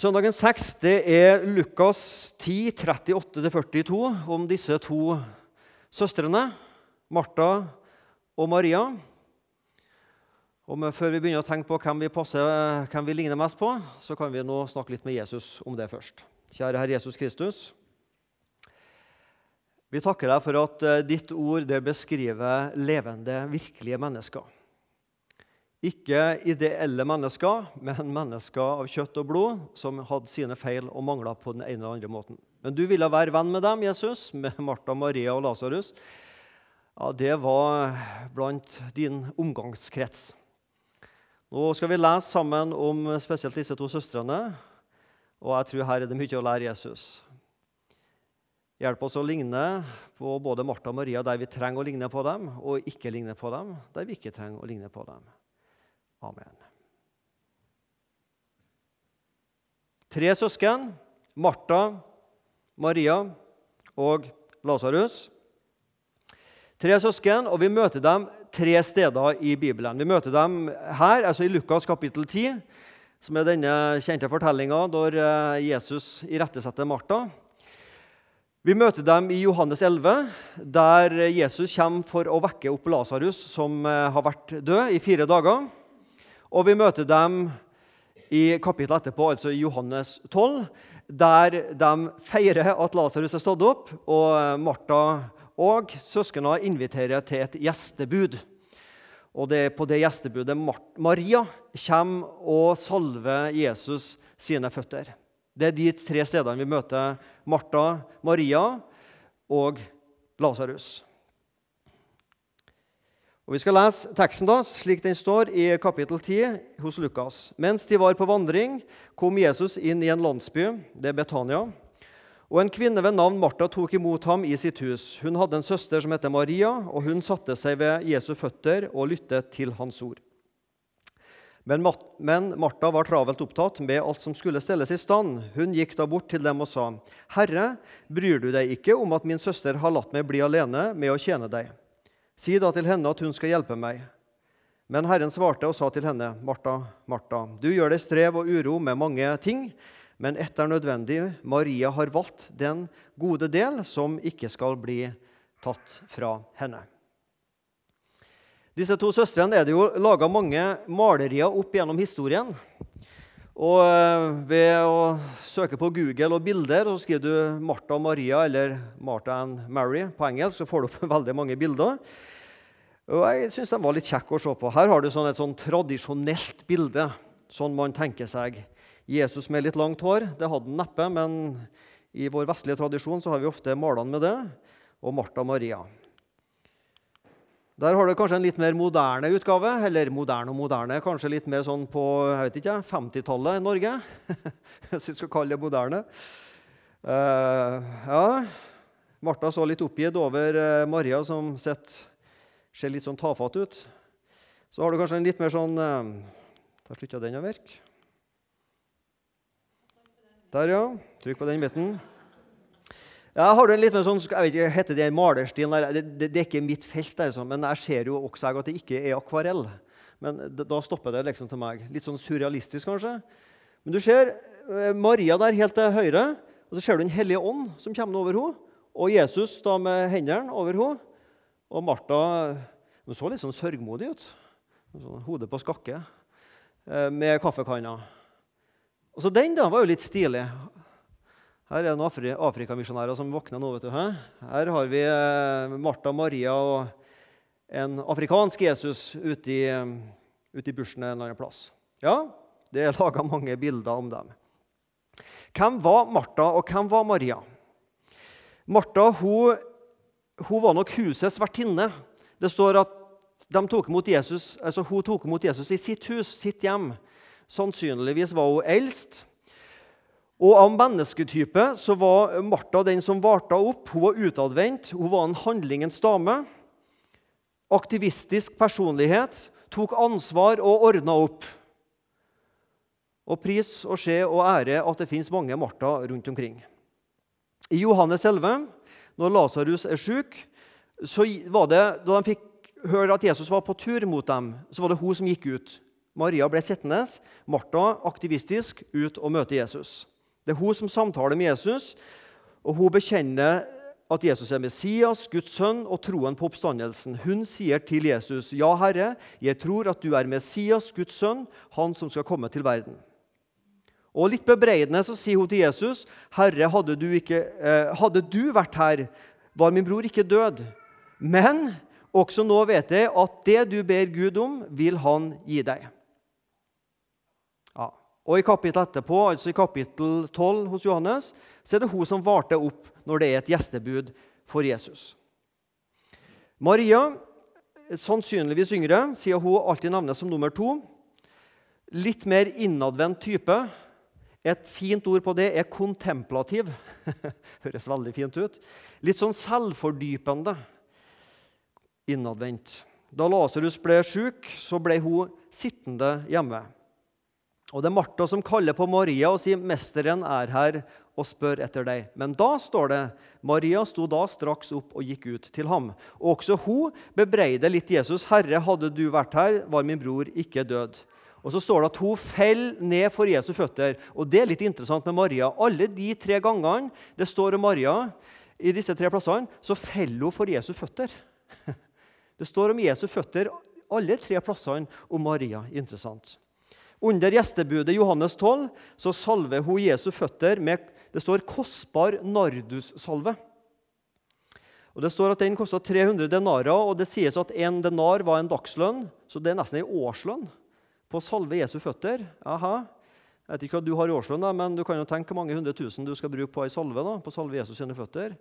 Søndagens tekst det er Lukas 10, 38-42, om disse to søstrene, Martha og Maria. Og Før vi begynner å tenke på hvem vi, passer, hvem vi ligner mest på, så kan vi nå snakke litt med Jesus om det først. Kjære Herre Jesus Kristus. Vi takker deg for at eh, ditt ord beskriver levende, virkelige mennesker. Ikke ideelle mennesker, men mennesker av kjøtt og blod som hadde sine feil og mangler på den ene eller andre måten. Men du ville være venn med dem, Jesus, med Martha, Maria og Lasarus. Ja, det var blant din omgangskrets. Nå skal vi lese sammen om spesielt disse to søstrene. Og jeg tror her er det mye å lære Jesus. Hjelp oss å ligne på både Martha og Maria der vi trenger å ligne på dem, og ikke ligne på dem der vi ikke trenger å ligne på dem. Amen. Tre søsken Martha, Maria og Lasarus. Tre søsken, og vi møter dem tre steder i Bibelen. Vi møter dem her, altså i Lukas kapittel 10, som er denne kjente fortellinga når eh, Jesus irettesetter Martha. Vi møter dem i Johannes 11, der Jesus kommer for å vekke opp Lasarus, som eh, har vært død i fire dager. Og vi møter dem i kapittelet etterpå, altså i Johannes 12, der de feirer at Lasarus er stått opp, og Martha og søsknene inviterer til et gjestebud. Og det er på det gjestebudet Maria kommer og salver Jesus sine føtter. Det er de tre stedene vi møter Martha, Maria og Lasarus. Og Vi skal lese teksten da, slik den står i kapittel 10 hos Lukas. Mens de var på vandring, kom Jesus inn i en landsby, det er Betania. Og En kvinne ved navn Martha tok imot ham i sitt hus. Hun hadde en søster som het Maria, og hun satte seg ved Jesu føtter og lyttet til hans ord. Men, men Martha var travelt opptatt med alt som skulle stelles i stand. Hun gikk da bort til dem og sa, 'Herre, bryr du deg ikke om at min søster har latt meg bli alene med å tjene deg?' Si da til henne at hun skal hjelpe meg. Men Herren svarte og sa til henne, Martha, Martha, du gjør deg strev og uro med mange ting, men ett er nødvendig. Maria har valgt den gode del som ikke skal bli tatt fra henne. Disse to søstrene er det jo laga mange malerier opp gjennom historien. Og eh, Ved å søke på Google og bilder så skriver du Martha og Maria eller Martha and Mary på engelsk, så får du opp veldig mange bilder. Og jeg syns de var litt kjekke å se på. Her har du sånn et sånn tradisjonelt bilde, sånn man tenker seg. Jesus med litt langt hår. Det hadde han neppe, men i vår vestlige tradisjon så har vi ofte malene med det. Og Martha Maria. Der har du kanskje en litt mer moderne utgave. Eller moderne og moderne, kanskje litt mer sånn på 50-tallet i Norge. Hvis vi skal kalle det moderne. Uh, ja, Martha så litt oppgitt over uh, Maria som sitter ser litt sånn tafatt ut. Så har du kanskje en litt mer sånn eh, Der slutta den å virke. Der, ja. Trykk på den biten. Ja, har du en litt mer sånn, jeg vet ikke, Heter det malerstil? Det, det, det, er ikke mitt felt, altså, men jeg ser jo også at det ikke er akvarell. Men da stopper det liksom til meg. Litt sånn surrealistisk, kanskje. Men du ser eh, Maria der helt til høyre, og så ser du Den hellige ånd som kommer over henne. Og Jesus da med hendene over henne. Og Martha hun så litt sånn sørgmodig ut. Sånn, hodet på skakke eh, med kaffekanna. Og så Den da var jo litt stilig. Her er det noen afrikamisjonærer som våkner nå. vet du. Her har vi eh, Martha, Maria og en afrikansk Jesus ute i, ute i bushen en eller annen plass. Ja, det er laga mange bilder om dem. Hvem var Martha, og hvem var Maria? Martha hun hun var nok husets vertinne. Det står at tok Jesus, altså hun tok imot Jesus i sitt hus, sitt hjem. Sannsynligvis var hun eldst. Og Av mennesketype så var Martha den som varta opp. Hun var utadvendt, hun var en handlingens dame. Aktivistisk personlighet. Tok ansvar og ordna opp. Og pris og skje og ære at det fins mange Martha rundt omkring. I Johannes 11 når Lasarus er syk, så var det, da de fikk høre at Jesus var på tur mot dem, så var det hun som gikk ut Maria ble sittende, Martha aktivistisk ut og møte Jesus. Det er hun som samtaler med Jesus, og hun bekjenner at Jesus er Messias, Guds sønn, og troen på oppstandelsen. Hun sier til Jesus, 'Ja, Herre, jeg tror at du er Messias, Guds sønn, han som skal komme til verden.' Og Litt bebreidende så sier hun til Jesus, 'Herre, hadde du, ikke, eh, hadde du vært her, var min bror ikke død.' Men også nå vet jeg at det du ber Gud om, vil han gi deg. Ja. Og I kapittel etterpå, altså i kapittel 12 hos Johannes, så er det hun som varte opp når det er et gjestebud for Jesus. Maria, sannsynligvis yngre, siden hun alltid nevnes som nummer to. Litt mer innadvendt type. Et fint ord på det er kontemplativ. Høres veldig fint ut. Litt sånn selvfordypende. Innadvendt. Da Lasarus ble syk, så ble hun sittende hjemme. Og Det er Martha som kaller på Maria og sier, 'Mesteren er her og spør etter deg.' Men da står det Maria sto da straks opp og gikk ut til ham. Og også hun bebreider litt Jesus. 'Herre, hadde du vært her, var min bror ikke død.' Og så står det at hun faller ned for Jesu føtter. Og Det er litt interessant med Maria. Alle de tre gangene det står om Maria, i disse tre plassene, så faller hun for Jesu føtter. Det står om Jesu føtter alle tre plassene om Maria. Interessant. Under gjestebudet Johannes 12 så salver hun Jesu føtter med det står kostbar nardussalve. Og Det står at Den kosta 300 denarer, og det sies at en denar var en dagslønn. Så det er nesten en årslønn på å salve Jesu føtter. Aha. Jeg vet ikke hva du har i årslønn, men du kan jo tenke hvor mange hundre tusen du skal bruke på ei salve. da, på å salve Jesus sine føtter.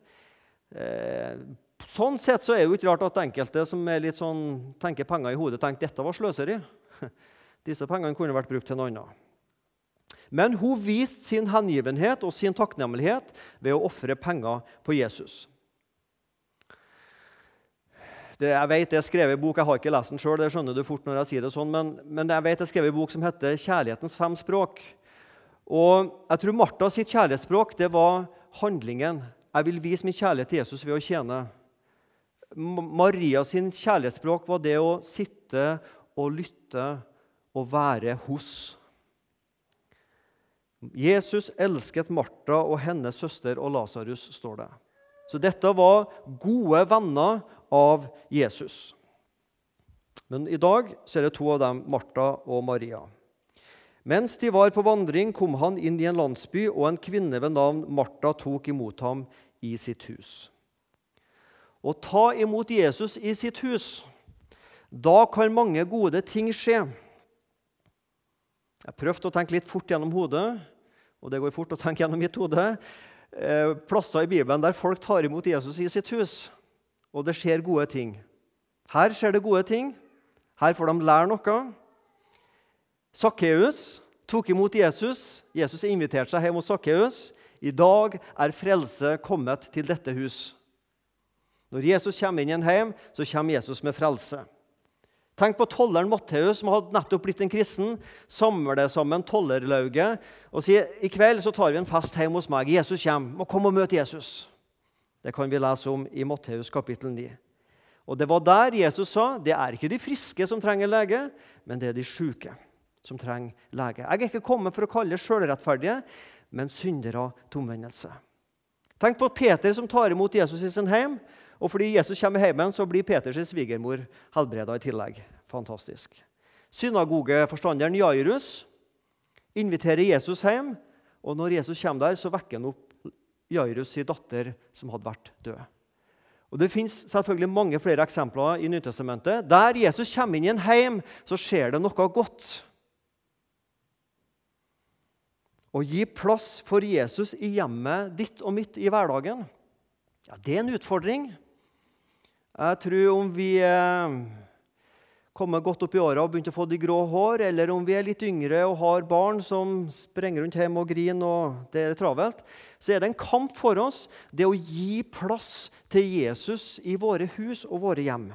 Eh, sånn sett så er det jo ikke rart at enkelte som er litt sånn, tenker penger i hodet, tenker dette var sløseri. Disse pengene kunne vært brukt til noe annet. Men hun viste sin hengivenhet og sin takknemlighet ved å ofre penger på Jesus. Det, jeg vet det er skrevet i bok, jeg har ikke lest den sjøl, det skjønner du fort når jeg sier det sånn, men, men jeg vet det er skrevet en bok som heter 'Kjærlighetens fem språk'. Og Jeg tror Martha sitt kjærlighetsspråk det var handlingen. Jeg vil vise min kjærlighet til Jesus ved å tjene. Maria sin kjærlighetsspråk var det å sitte og lytte og være hos. Jesus elsket Martha og hennes søster og Lasarus, står det. Så dette var gode venner av Jesus. Men i dag så er det to av dem, Martha og Maria. Mens de var på vandring, kom han inn i en landsby, og en kvinne ved navn Martha tok imot ham i sitt hus. Å ta imot Jesus i sitt hus, da kan mange gode ting skje. Jeg prøvde å tenke litt fort gjennom hodet, og det går fort å tenke gjennom mitt hode. Eh, plasser i Bibelen der folk tar imot Jesus i sitt hus, og det skjer gode ting. Her skjer det gode ting. Her får de lære noe. Sakkeus tok imot Jesus. Jesus inviterte seg hjem hos Sakkeus. I dag er frelse kommet til dette hus. Når Jesus kommer inn i en hjem, så kommer Jesus med frelse. Tenk på tolleren Matteus, som hadde nettopp blitt en kristen. Samler sammen tollerlauget og sier i kveld så tar vi en fest hjemme hos meg. Jesus kommer. Må komme og møte Jesus. Det kan vi lese om i Matteus kapittel 9. Og Det var der Jesus sa det er ikke de friske som trenger lege, men det er de syke som trenger lege. Jeg er ikke kommet for å kalle sjølrettferdige, men syndere til omvendelse. Tenk på Peter som tar imot Jesus i sin heim og fordi Jesus kommer hjem, så blir Peters svigermor helbreda i tillegg. Fantastisk. Synagogeforstanderen Jairus inviterer Jesus hjem. Og når Jesus kommer der, så vekker han opp Jairus' sin datter, som hadde vært død. Og Det fins mange flere eksempler i Nytestamentet. Der Jesus kommer inn i en heim, så skjer det noe godt. Å gi plass for Jesus i hjemmet ditt og mitt i hverdagen, ja, det er en utfordring. Jeg tror om vi eh, kommer godt opp i åra og begynner å få de grå hår, eller om vi er litt yngre og har barn som sprenger rundt hjemme og griner, og det er travelt, så er det en kamp for oss det å gi plass til Jesus i våre hus og våre hjem.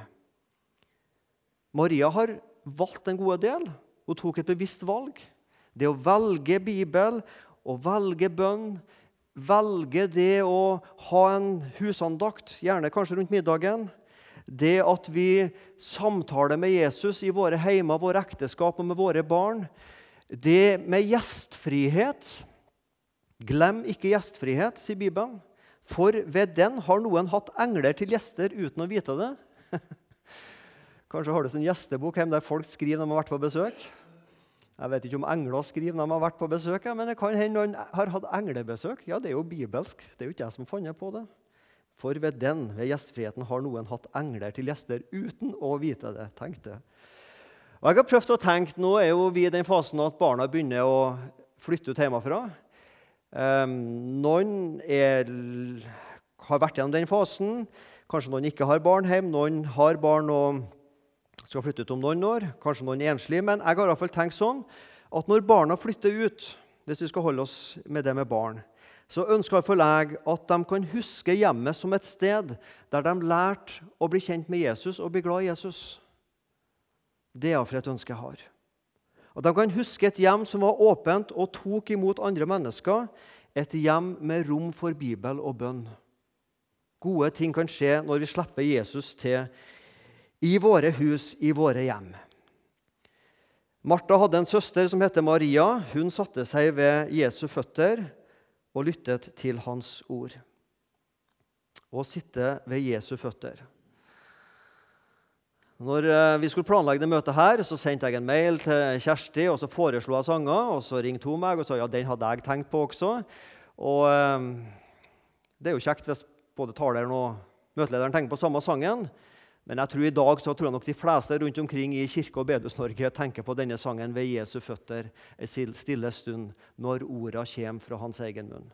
Maria har valgt en god del. Hun tok et bevisst valg. Det å velge Bibel og velge bønn, velge det å ha en husandakt, gjerne kanskje rundt middagen, Det at vi samtaler med Jesus i våre heimer, våre ekteskap og med våre barn. Det med gjestfrihet. Glem ikke gjestfrihet, sier Bibelen. For ved den har noen hatt engler til gjester uten å vite det. Kanskje har du en gjestebok hjemme der folk skriver når de har vært på besøk. Jeg vet ikke om engler skriver når de har vært på besøk, men det kan hende noen har hatt englebesøk. Ja, Det er jo bibelsk. Det er jo ikke jeg som funnet på det. For ved den, ved gjestfriheten, har noen hatt engler til gjester uten å vite det. Tenk det. Og jeg har prøvd å tenke, Nå er jo vi i den fasen at barna begynner å flytte ut hjemmefra. Um, noen er, har vært gjennom den fasen. Kanskje noen ikke har barn hjemme. Noen har barn og skal flytte ut om noen år. Kanskje noen er enslige. Men jeg har i hvert fall tenkt sånn at når barna flytter ut, hvis vi skal holde oss med det med barn, så ønsker for jeg at de kan huske hjemmet som et sted der de lærte å bli kjent med Jesus og bli glad i Jesus. Det er iallfall et ønske jeg har. At de kan huske et hjem som var åpent og tok imot andre mennesker. Et hjem med rom for Bibel og bønn. Gode ting kan skje når vi slipper Jesus til i våre hus, i våre hjem. Martha hadde en søster som heter Maria. Hun satte seg ved Jesu føtter og lyttet til hans ord. Og sitte ved Jesu føtter. Når eh, vi skulle planlegge det møtet, her, så sendte jeg en mail til Kjersti og så foreslo jeg sanger. og Så ringte hun meg og sa ja, den hadde jeg tenkt på også. Og eh, Det er jo kjekt hvis både taleren og møtelederen tenker på samme sangen. Men jeg tror i dag så tror jeg nok de fleste rundt omkring i kirke- og bedehus-Norge tenker på denne sangen ved Jesu føtter ei stille stund, når orda kommer fra hans egen munn.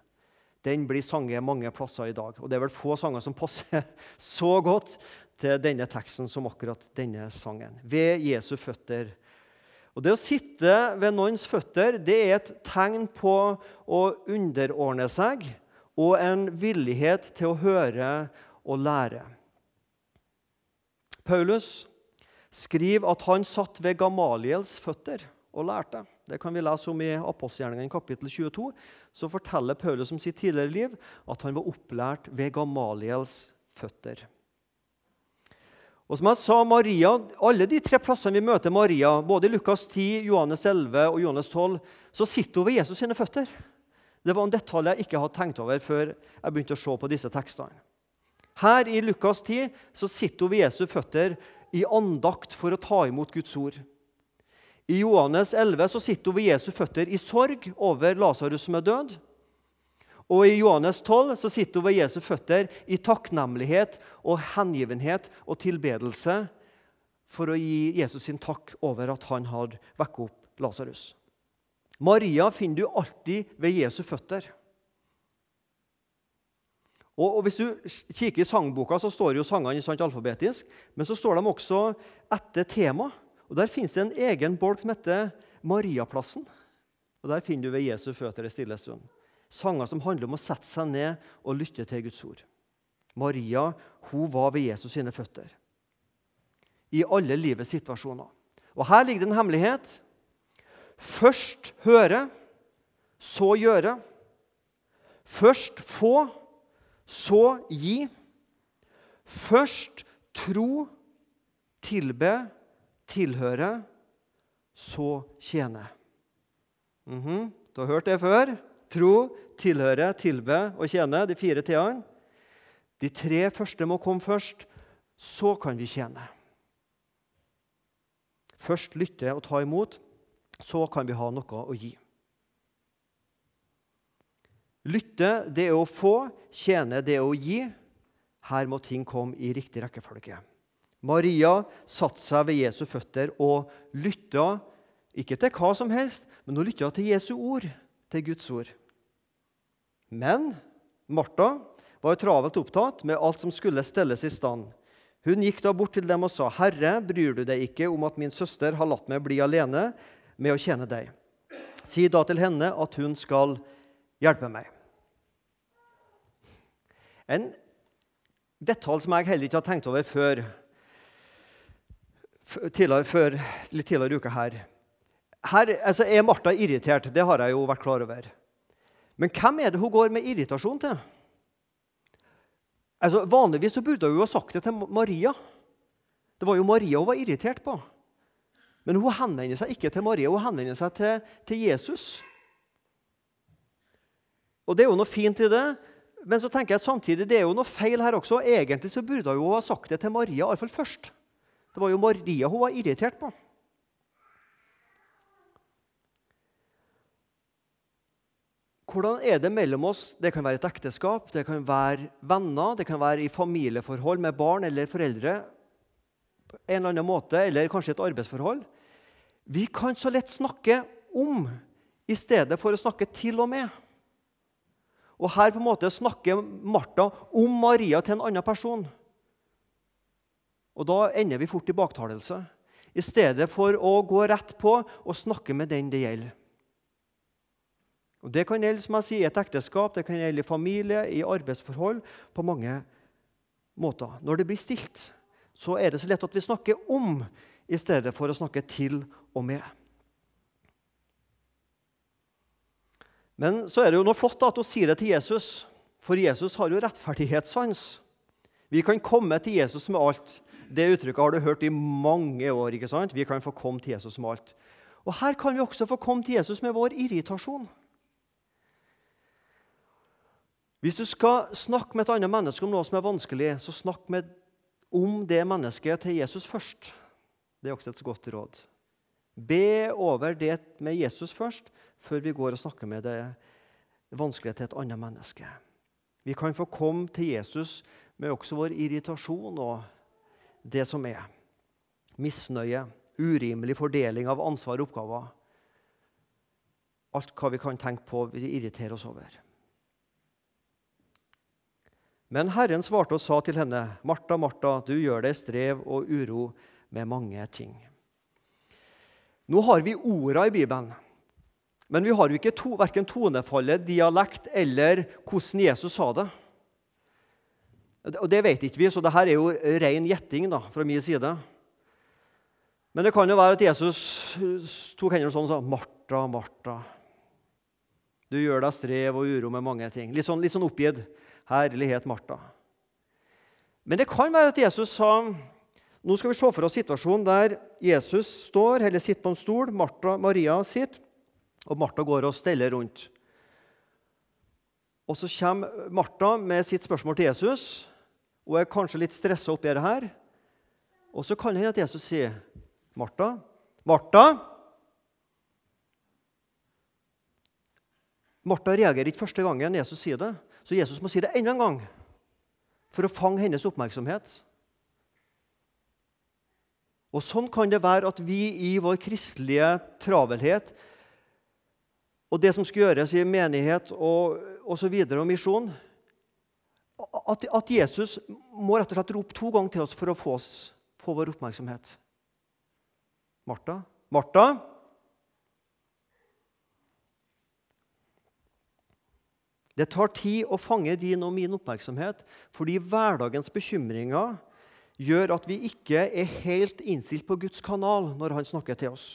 Den blir sanget mange plasser i dag. Og det er vel få sanger som passer så godt til denne teksten som akkurat denne sangen. Ved Jesu føtter. Og Det å sitte ved noens føtter det er et tegn på å underordne seg og en villighet til å høre og lære. Paulus skriver at han satt ved Gamaliels føtter og lærte. Det kan vi lese om i apostelgjerningene kapittel 22. Så forteller Paulus om sitt tidligere liv at han var opplært ved Gamaliels føtter. Og som jeg sa, Maria, Alle de tre plassene vi møter Maria, både i Lukas 10, Johannes 11 og Johannes 12, så sitter hun ved Jesus sine føtter. Det var en detalj jeg ikke hadde tenkt over før jeg begynte å se på disse tekstene. Her i Lukas 10 så sitter hun ved Jesu føtter i andakt for å ta imot Guds ord. I Johannes 11 så sitter hun ved Jesu føtter i sorg over Lasarus som er død. Og i Johannes 12 så sitter hun ved Jesu føtter i takknemlighet og hengivenhet og tilbedelse for å gi Jesus sin takk over at han hadde vekket opp Lasarus. Maria finner du alltid ved Jesu føtter. Og, og Hvis du kikker i sangboka, så står jo sangene sant, alfabetisk, men så står de også etter tema. Og Der fins det en egen bolk som heter Mariaplassen. Og Der finner du ved Jesu føtter en stille stund. Sanger som handler om å sette seg ned og lytte til Guds ord. Maria hun var ved Jesus sine føtter i alle livets situasjoner. Og Her ligger det en hemmelighet. Først høre, så gjøre. Først få, så gi. Først tro, tilbe, tilhøre, så tjene. Mm -hmm. Du har hørt det før. Tro, tilhøre, tilbe og tjene. De fire t-ene. De tre første må komme først. Så kan vi tjene. Først lytte og ta imot. Så kan vi ha noe å gi. Lytte, det er å få. Tjene, det er å gi. Her må ting komme i riktig rekkefølge. Maria satte seg ved Jesu føtter og lytta, ikke til hva som helst, men hun lytta til Jesu ord, til Guds ord. Men Martha var travelt opptatt med alt som skulle stelles i stand. Hun gikk da bort til dem og sa, 'Herre, bryr du deg ikke om at min søster har latt meg bli alene med å tjene deg?' Si da til henne at hun skal hjelpe meg. En detalj som jeg heller ikke har tenkt over før, tidligere, før, litt tidligere i uka her. her altså, Er Martha irritert? Det har jeg jo vært klar over. Men hvem er det hun går med irritasjon til? Altså, Vanligvis så burde hun jo ha sagt det til Maria. Det var jo Maria hun var irritert på. Men hun henvender seg ikke til Maria, hun henvender seg til, til Jesus. Og Det er jo noe fint i det, men så tenker jeg samtidig det er jo noe feil her også. Egentlig så burde hun ha sagt det til Maria iallfall først. Det var jo Maria hun var irritert på. Hvordan er det mellom oss? Det kan være et ekteskap, det kan være venner, det kan være i familieforhold med barn eller foreldre. på en eller annen måte, Eller kanskje et arbeidsforhold. Vi kan så lett snakke om i stedet for å snakke til og med. Og her på en måte snakker Martha om Maria til en annen person. Og Da ender vi fort i baktalelse, i stedet for å gå rett på og snakke med den det gjelder. Og Det kan gjelde som jeg sier, i et ekteskap, det kan gjelde i familie, i arbeidsforhold, på mange måter. Når det blir stilt, så er det så lett at vi snakker om i stedet for å snakke til og med. Men så er det jo noe flott at hun sier det til Jesus, for Jesus har jo rettferdighetssans. Vi kan komme til Jesus med alt. Det uttrykket har du hørt i mange år. ikke sant? Vi kan få komme til Jesus med alt. Og Her kan vi også få komme til Jesus med vår irritasjon. Hvis du skal snakke med et annet menneske om noe som er vanskelig, så snakk med, om det mennesket til Jesus først. Det er også et godt råd. Be over det med Jesus først, før vi går og snakker med det vanskelige til et annet menneske. Vi kan få komme til Jesus med også vår irritasjon og det som er. Misnøye, urimelig fordeling av ansvar og oppgaver. Alt hva vi kan tenke på vi irriterer oss over. Men Herren svarte og sa til henne, 'Martha, Martha, du gjør deg strev og uro med mange ting.' Nå har vi orda i Bibelen, men vi har jo ikke to, verken tonefallet, dialekt eller hvordan Jesus sa det. Og Det vet ikke vi, så dette er jo ren gjetting da, fra min side. Men det kan jo være at Jesus tok hendene sånn og sa, 'Martha, Martha, du gjør deg strev og uro med mange ting.' Litt sånn, litt sånn oppgitt. Herlighet, Martha. Men det kan være at Jesus sa Nå skal vi se for oss situasjonen der Jesus står eller sitter på en stol, Martha, Maria sitter, og Martha går og steller rundt. Og Så kommer Martha med sitt spørsmål til Jesus og er kanskje litt stressa oppi det her. Og så kan det hende at Jesus sier, 'Martha, Martha' Martha reagerer ikke første gangen Jesus sier det. Så Jesus må si det enda en gang for å fange hennes oppmerksomhet. Og Sånn kan det være at vi i vår kristelige travelhet og det som skulle gjøres i menighet og, og så videre, og misjon at, at, Jesus må rett og slett rope to ganger til oss for å få, oss, få vår oppmerksomhet. Martha? Martha? Det tar tid å fange din og min oppmerksomhet, fordi hverdagens bekymringer gjør at vi ikke er helt innstilt på Guds kanal når han snakker til oss.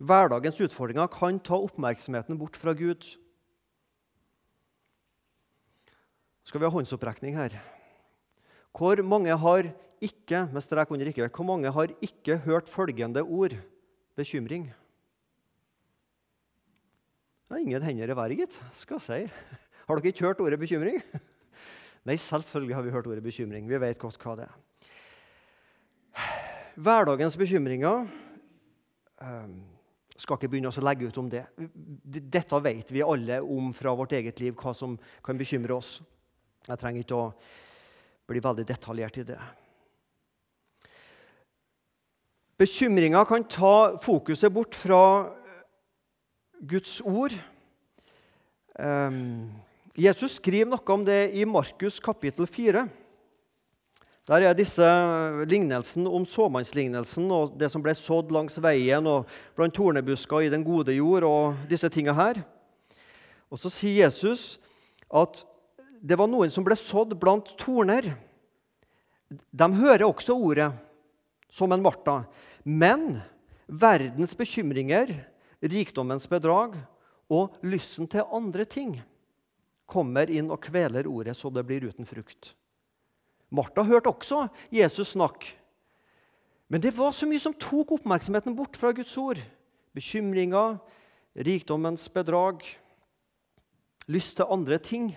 Hverdagens utfordringer kan ta oppmerksomheten bort fra Gud. Skal vi ha håndsopprekning her? Hvor mange har ikke med strek under ikke, hvor mange har ikke hørt følgende ord bekymring? Er ingen hender i været, gitt. Skal si. Har dere ikke hørt ordet bekymring? Nei, selvfølgelig har vi hørt ordet bekymring. Vi vet godt hva det er. Hverdagens bekymringer um, skal ikke begynne å legge ut om det. Dette vet vi alle om fra vårt eget liv, hva som kan bekymre oss. Jeg trenger ikke å bli veldig detaljert i det. Bekymringer kan ta fokuset bort fra Guds ord. Um, Jesus skriver noe om det i Markus kapittel 4. Der er disse lignelsen om såmannslignelsen og det som ble sådd langs veien og blant tornebusker i den gode jord og disse tingene her. Og så sier Jesus at det var noen som ble sådd blant torner. De hører også ordet, som en Martha. Men verdens bekymringer rikdommens bedrag og lysten til andre ting kommer inn og kveler ordet så det blir uten frukt. Martha hørte også Jesus snakke, Men det var så mye som tok oppmerksomheten bort fra Guds ord. Bekymringer, rikdommens bedrag, lyst til andre ting.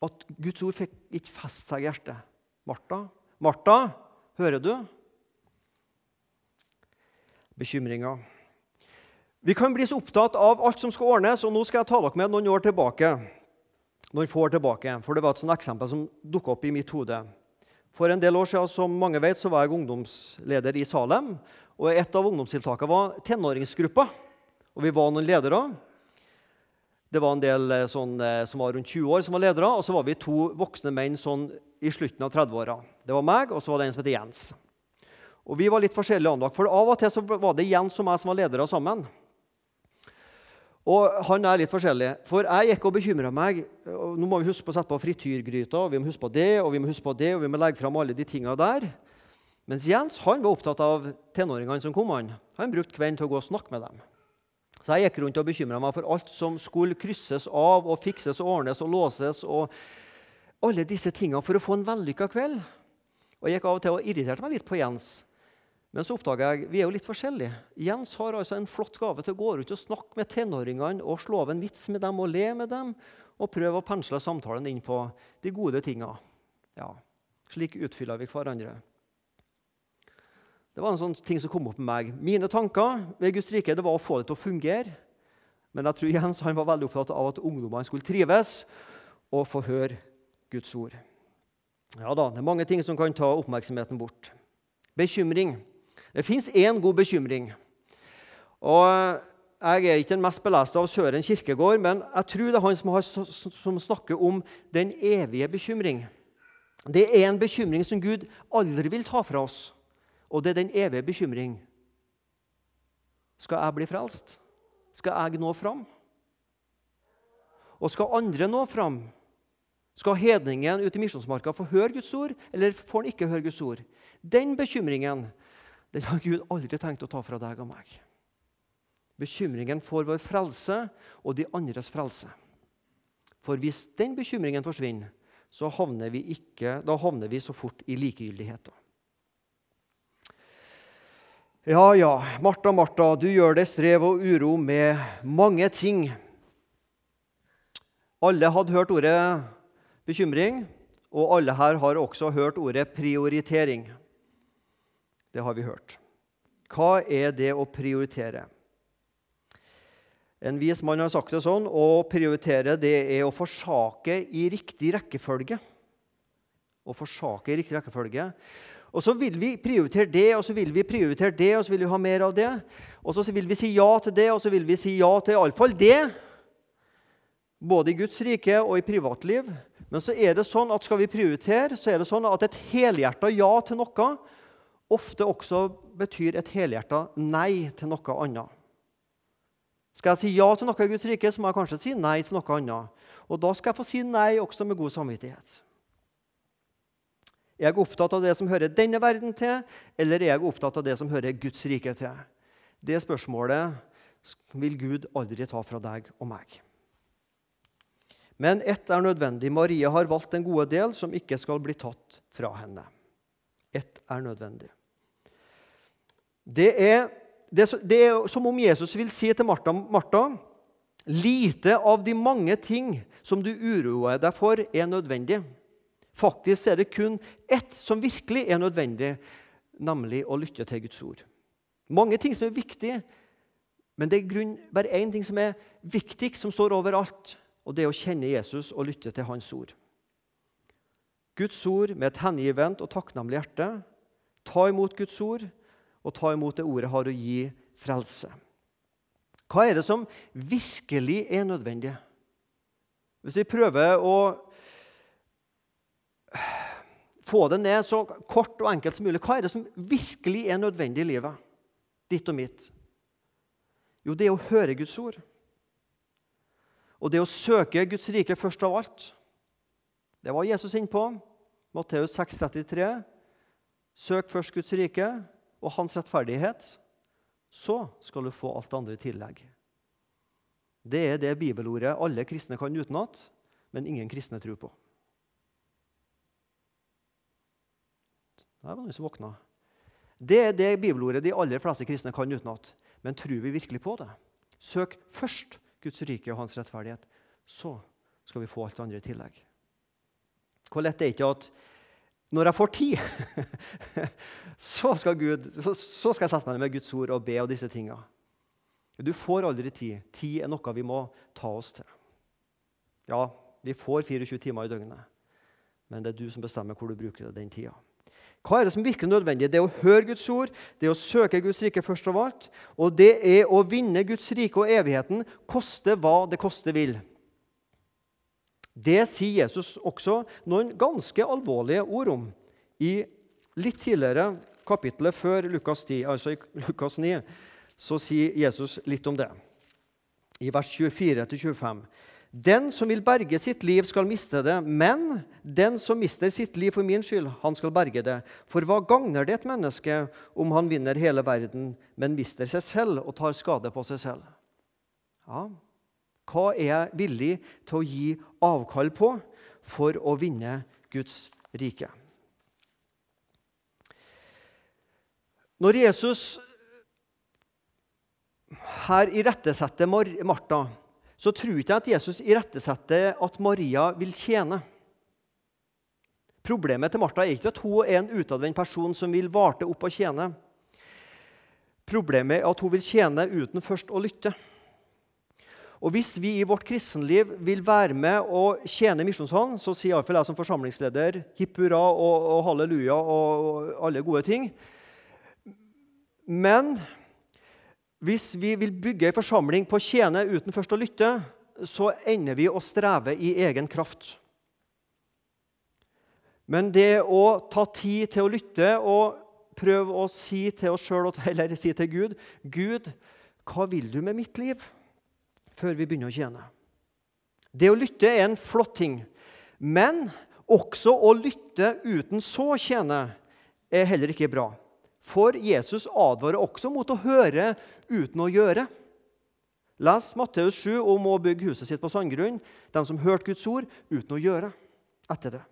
At Guds ord fikk ikke feste seg i hjertet. Martha, Martha, hører du? Bekymringer. Vi kan bli så opptatt av alt som skal ordnes, og nå skal jeg ta dere med noen år tilbake. Noen han får tilbake, for Det var et sånt eksempel som dukka opp i mitt hode. For en del år siden som mange vet, så var jeg ungdomsleder i Salem. og Et av ungdomstiltakene var tenåringsgruppa. Og Vi var noen ledere. Det var en del eh, sånn, eh, som var rundt 20 år, som var ledere. Og så var vi to voksne menn sånn i slutten av 30-åra. Det var meg, og så var det en som het Jens. Og Vi var litt forskjellige anlagt, for av og til så var det Jens og meg som var ledere sammen. Og han er litt forskjellig. For jeg gikk og bekymra meg. Og nå må vi huske på å sette på frityrgryta, og vi må huske på det, og vi må huske på det, og vi må legge fram alle de tinga der. Mens Jens han var opptatt av tenåringene som kom. Han Han brukte kvelden til å gå og snakke med dem. Så jeg gikk rundt og bekymra meg for alt som skulle krysses av og fikses og ordnes og låses. og alle disse tingene for å få en vellykka kveld. Og Jeg gikk av og til og irriterte meg litt på Jens. Men så oppdaga jeg vi er jo litt forskjellige. Jens har altså en flott gave til å gå rundt og snakke med tenåringene og slå av en vits med dem og le med dem og prøve å pensle samtalen inn på de gode tinga. Ja, slik utfyller vi hverandre. Det var en sånn ting som kom opp med meg. Mine tanker ved Guds rike det var å få det til å fungere. Men jeg tror Jens han var veldig opptatt av at ungdommene skulle trives og få høre Guds ord. Ja da, Det er mange ting som kan ta oppmerksomheten bort. Bekymring. Det fins én god bekymring. Og Jeg er ikke den mest beleste av Søren Kirkegård, men jeg tror det er han som, har, som snakker om den evige bekymring. Det er en bekymring som Gud aldri vil ta fra oss, og det er den evige bekymring. Skal jeg bli frelst? Skal jeg nå fram? Og skal andre nå fram? Skal hedningen ute i misjonsmarka få høre Guds ord, eller får han ikke høre Guds ord? Den bekymringen den har Gud aldri tenkt å ta fra deg og meg. Bekymringen for vår frelse og de andres frelse. For hvis den bekymringen forsvinner, så havner vi, ikke, da havner vi så fort i likegyldighet. Ja, ja, Martha, Martha, du gjør deg strev og uro med mange ting. Alle hadde hørt ordet bekymring, og alle her har også hørt ordet prioritering. Det har vi hørt. Hva er det å prioritere? En vis mann har sagt det sånn å prioritere det er å forsake i riktig rekkefølge. Å forsake i riktig rekkefølge. Og så vil vi prioritere det, og så vil vi prioritere det, og så vil vi ha mer av det. Og så vil vi si ja til det, og så vil vi si ja til iallfall det. Både i Guds rike og i privatliv. Men så er det sånn at skal vi prioritere, så er det sånn at et helhjerta ja til noe ofte også betyr et helhjerta nei til noe annet. Skal jeg si ja til noe i Guds rike, så må jeg kanskje si nei til noe annet. Og da skal jeg få si nei også med god samvittighet. Er jeg opptatt av det som hører denne verden til, eller er jeg opptatt av det som hører Guds rike til? Det spørsmålet vil Gud aldri ta fra deg og meg. Men ett er nødvendig. Marie har valgt den gode del som ikke skal bli tatt fra henne. Ett er nødvendig. Det er, det, det er, som om Jesus vil si til Martha, Martha Lite av de mange ting som du uroer deg for, er nødvendig. Faktisk er det kun ett som virkelig er nødvendig, nemlig å lytte til Guds ord. Mange ting som er viktige, men det er grunn, bare én ting som er viktig, som står overalt, og det er å kjenne Jesus og lytte til hans ord. Guds ord med et hengivent og takknemlig hjerte. Ta imot Guds ord og ta imot det ordet har å gi frelse. Hva er det som virkelig er nødvendig? Hvis vi prøver å få det ned så kort og enkelt som mulig, hva er det som virkelig er nødvendig i livet? Ditt og mitt. Jo, det er å høre Guds ord. Og det å søke Guds rike først av alt. Det var Jesus innpå. Matteus 6, 33. Søk først Guds rike og hans rettferdighet, så skal du få alt det andre i tillegg. Det er det bibelordet alle kristne kan utenat, men ingen kristne tror på. Der var noen som våkna. Det er det bibelordet de aller fleste kristne kan utenat. Men tror vi virkelig på det? Søk først Guds rike og hans rettferdighet. Så skal vi få alt det andre i tillegg. Hvor lett er det ikke at når jeg får tid, så skal, Gud, så, så skal jeg sette meg ned med Guds ord og be om disse tinga. Du får aldri tid. Tid er noe vi må ta oss til. Ja, vi får 24 timer i døgnet, men det er du som bestemmer hvor du bruker den tida. Hva er det som virker nødvendig? Det er å høre Guds ord, det er å søke Guds rike først av alt. Og det er å vinne Guds rike og evigheten, koste hva det koste vil. Det sier Jesus også noen ganske alvorlige ord om i litt tidligere kapittelet før Lukas 10, altså i Lukas 9, så sier Jesus litt om det. I vers 24-25. Den som vil berge sitt liv, skal miste det, men den som mister sitt liv for min skyld, han skal berge det. For hva gagner det et menneske om han vinner hele verden, men mister seg selv og tar skade på seg selv? Ja, hva er jeg villig til å gi avkall på for å vinne Guds rike? Når Jesus her irettesetter Martha, så tror ikke jeg at Jesus irettesetter at Maria vil tjene. Problemet til Martha er ikke at hun er en utadvendt person som vil varte opp og tjene. Problemet er at hun vil tjene uten først å lytte. Og Hvis vi i vårt kristenliv vil være med og tjene Misjonshånd, så sier iallfall jeg som forsamlingsleder hipp hurra og, og halleluja og, og alle gode ting. Men hvis vi vil bygge en forsamling på å tjene uten først å lytte, så ender vi å streve i egen kraft. Men det å ta tid til å lytte og prøve å si til oss sjøl eller si til Gud Gud, hva vil du med mitt liv? før vi begynner å tjene. Det å lytte er en flott ting. Men også å lytte uten så å tjene er heller ikke bra. For Jesus advarer også mot å høre uten å gjøre. Les Matteus 7 om å bygge huset sitt på sandgrunn. De som hørte Guds ord uten å gjøre etter det.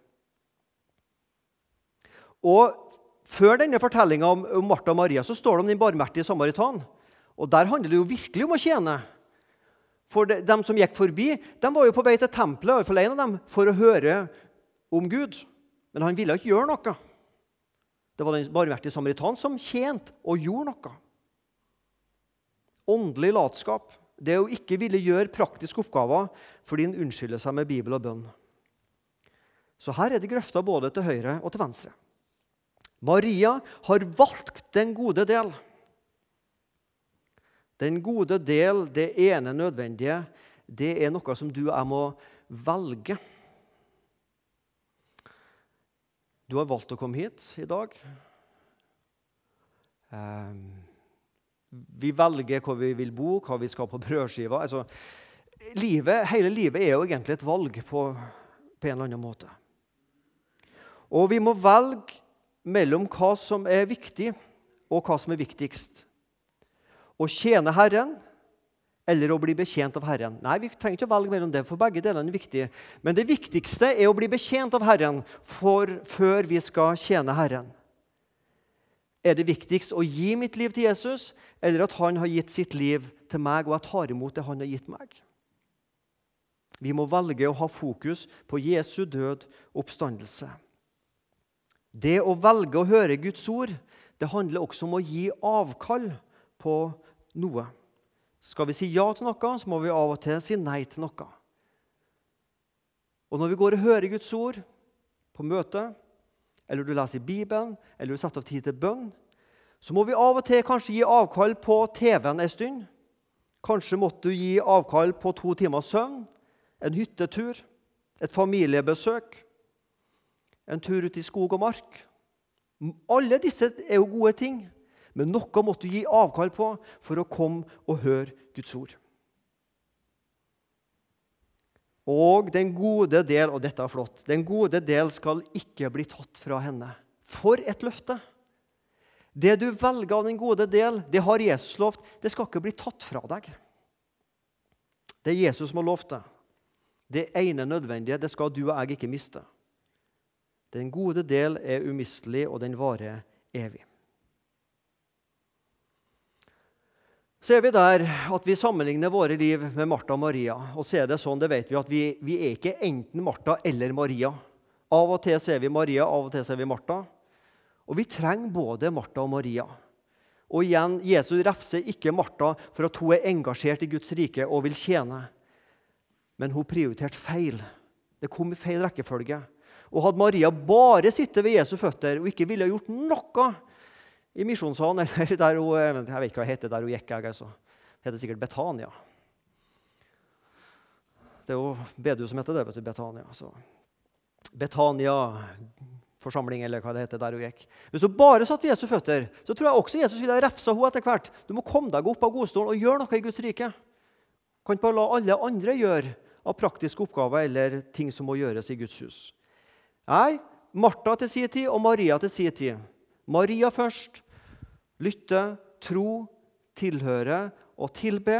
Og Før denne fortellinga om Martha og Maria så står det om den barmhjertige samaritan. Og Der handler det jo virkelig om å tjene. For de, de, som gikk forbi, de var jo på vei til tempelet iallfall en av dem, for å høre om Gud. Men han ville ikke gjøre noe. Det var den barmhjertige samaritan som tjente og gjorde noe. Åndelig latskap. Det å ikke ville gjøre praktiske oppgaver fordi en unnskylder seg med Bibel og bønn. Så her er det grøfter både til høyre og til venstre. Maria har valgt den gode del. Den gode del, det ene nødvendige, det er noe som du og jeg må velge. Du har valgt å komme hit i dag. Ehm, vi velger hvor vi vil bo, hva vi skal på brødskiva. Altså, livet, hele livet er jo egentlig et valg på, på en eller annen måte. Og vi må velge mellom hva som er viktig, og hva som er viktigst å tjene Herren eller å bli betjent av Herren. Nei, Vi trenger ikke å velge mellom det, for begge delene er viktige. Men det viktigste er å bli betjent av Herren for, før vi skal tjene Herren. Er det viktigst å gi mitt liv til Jesus, eller at han har gitt sitt liv til meg, og jeg tar imot det han har gitt meg? Vi må velge å ha fokus på Jesu død og oppstandelse. Det å velge å høre Guds ord det handler også om å gi avkall på noe. Skal vi si ja til noe, så må vi av og til si nei til noe. Og når vi går og hører Guds ord på møte, eller du leser i Bibelen, eller du setter av tid til bønn, så må vi av og til kanskje gi avkall på TV-en en stund. Kanskje måtte du gi avkall på to timers søvn, en hyttetur, et familiebesøk, en tur ut i skog og mark. Alle disse er jo gode ting. Men noe måtte du gi avkall på for å komme og høre Guds ord. Og den gode del og dette er flott, den gode del skal ikke bli tatt fra henne. For et løfte! Det du velger av den gode del, det har Jesus lovt. Det skal ikke bli tatt fra deg. Det er Jesus som har lovt det. Det ene nødvendige det skal du og jeg ikke miste. Den gode del er umistelig, og den varer evig. Så er vi der at vi sammenligner våre liv med Martha og Maria. Og så er det sånn, det vet vi, at vi, vi er ikke enten Martha eller Maria. Av og til ser vi Maria, av og til ser vi Martha. Og vi trenger både Martha og Maria. Og igjen, Jesus refser ikke Martha for at hun er engasjert i Guds rike og vil tjene. Men hun prioriterte feil. Det kom i feil rekkefølge. Og hadde Maria bare sittet ved Jesu føtter og ikke ville gjort noe i misjonssalen eller der hun, Jeg vet ikke hva det heter der hun gikk. Jeg, altså. Heter sikkert Betania. Det er jo Bedu som heter det. vet du, Betania. Så. Betania forsamling, eller hva det heter, der hun gikk. Hvis hun bare satt ved Jesu føtter, så tror jeg også Jesus ville refsa henne etter hvert. Du må komme deg opp av godstolen og gjøre noe i Guds rike. Du kan ikke bare la alle andre gjøre av praktiske oppgaver eller ting som må gjøres i Guds hus. Nei, Martha til sin tid og Maria til sin tid. Maria først. Lytte, tro, tilhøre og tilbe.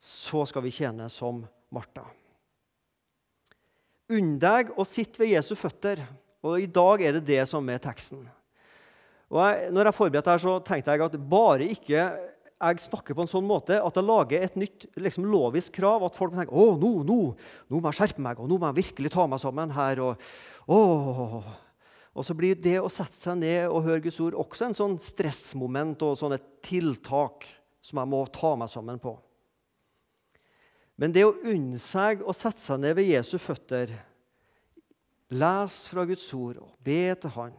Så skal vi tjene som Martha. Unn deg å sitte ved Jesu føtter. Og I dag er det det som er teksten. Og jeg, når jeg forberedte her, så tenkte jeg at bare ikke jeg snakker på en sånn måte at jeg lager et nytt liksom, lovisk krav. At folk tenker å, nå, nå, nå må jeg skjerpe meg, og nå må jeg virkelig ta meg sammen her. Og, å. Og så blir det å sette seg ned og høre Guds ord også en sånn stressmoment og sånn et tiltak som jeg må ta meg sammen på. Men det å unne seg å sette seg ned ved Jesu føtter, lese fra Guds ord og be til Han,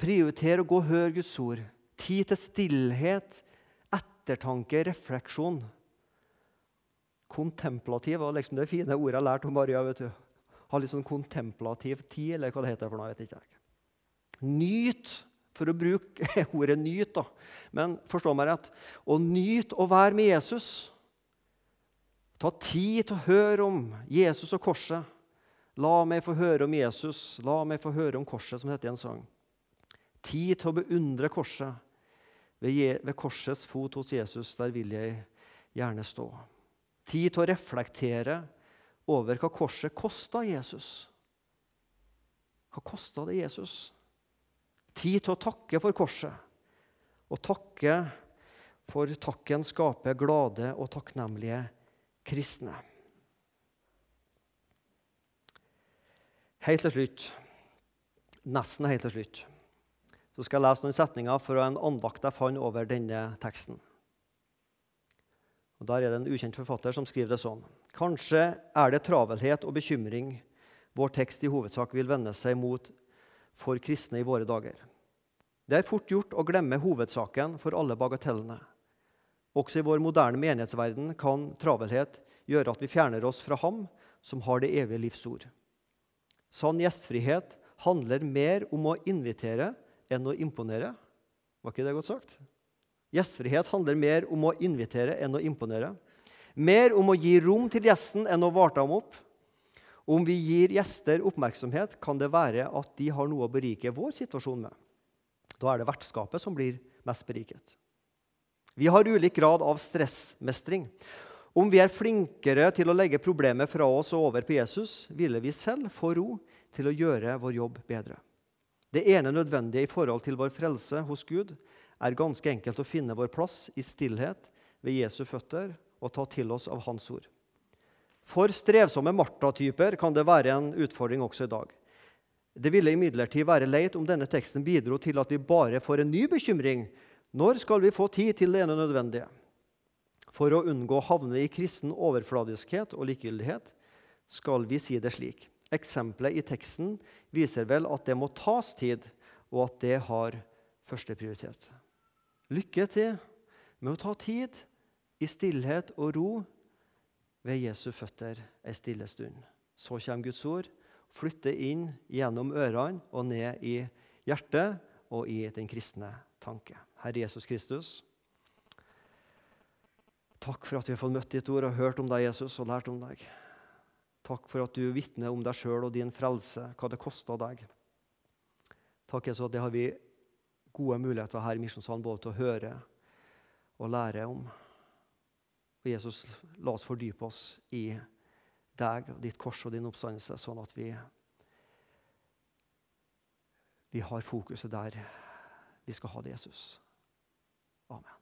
prioritere å gå og høre Guds ord Tid til stillhet, ettertanke, refleksjon. Kontemplativ var liksom det fine ordet jeg lærte om Maria. vet du. Ha litt sånn kontemplativ tid, eller hva det heter for noe. vet ikke jeg. Nyt, for å bruke ordet 'nyt', da. Men forstå meg rett. Å nyte å være med Jesus. Ta tid til å høre om Jesus og korset. La meg få høre om Jesus, la meg få høre om korset, som heter i en sang. Tid til å beundre korset. Ved korsets fot hos Jesus, der vil jeg gjerne stå. Tid til å reflektere over hva korset kosta Jesus. Hva kosta det Jesus? Tid til å takke for korset. Og takke for takken skaper glade og takknemlige kristne. Helt til slutt, nesten helt til slutt, så skal jeg lese noen setninger fra en andakt jeg fant over denne teksten. Og Der er det en ukjent forfatter som skriver det sånn. Kanskje er det travelhet og bekymring vår tekst i hovedsak vil vende seg mot for kristne i våre dager. Det er fort gjort å glemme hovedsaken for alle bagatellene. Også i vår moderne menighetsverden kan travelhet gjøre at vi fjerner oss fra Ham som har det evige livsord. Sann gjestfrihet handler mer om å invitere enn å imponere. Var ikke det godt sagt? Gjestfrihet handler mer om å invitere enn å imponere. Mer om å gi rom til gjesten enn å varte ham opp. Om vi gir gjester oppmerksomhet, kan det være at de har noe å berike vår situasjon med. Da er det vertskapet som blir mest beriket. Vi har ulik grad av stressmestring. Om vi er flinkere til å legge problemet fra oss og over på Jesus, ville vi selv få ro til å gjøre vår jobb bedre. Det ene nødvendige i forhold til vår frelse hos Gud er ganske enkelt å finne vår plass i stillhet ved Jesu føtter og ta til oss av Hans ord. For strevsomme Martha-typer kan det være en utfordring også i dag. Det ville imidlertid være leit om denne teksten bidro til at vi bare får en ny bekymring. Når skal vi få tid til det ene nødvendige? For å unngå å havne i kristen overfladiskhet og likegyldighet skal vi si det slik. Eksempelet i teksten viser vel at det må tas tid, og at det har førsteprioritet. Lykke til med å ta tid i stillhet og ro ved Jesu føtter ei stille stund. Så kommer Guds ord, flytter inn gjennom ørene og ned i hjertet og i den kristne tanke. Herre Jesus Kristus, takk for at vi har fått møtt ditt ord og hørt om deg, Jesus, og lært om deg. Takk for at du vitner om deg sjøl og din frelse, hva det kosta deg. Takk Jesus, at det har vi gode muligheter her i Misjonssalen både til å høre og lære om. Og Jesus, la oss fordype oss i deg og ditt kors og din oppstandelse, sånn at vi, vi har fokuset der vi skal ha det, Jesus. Amen.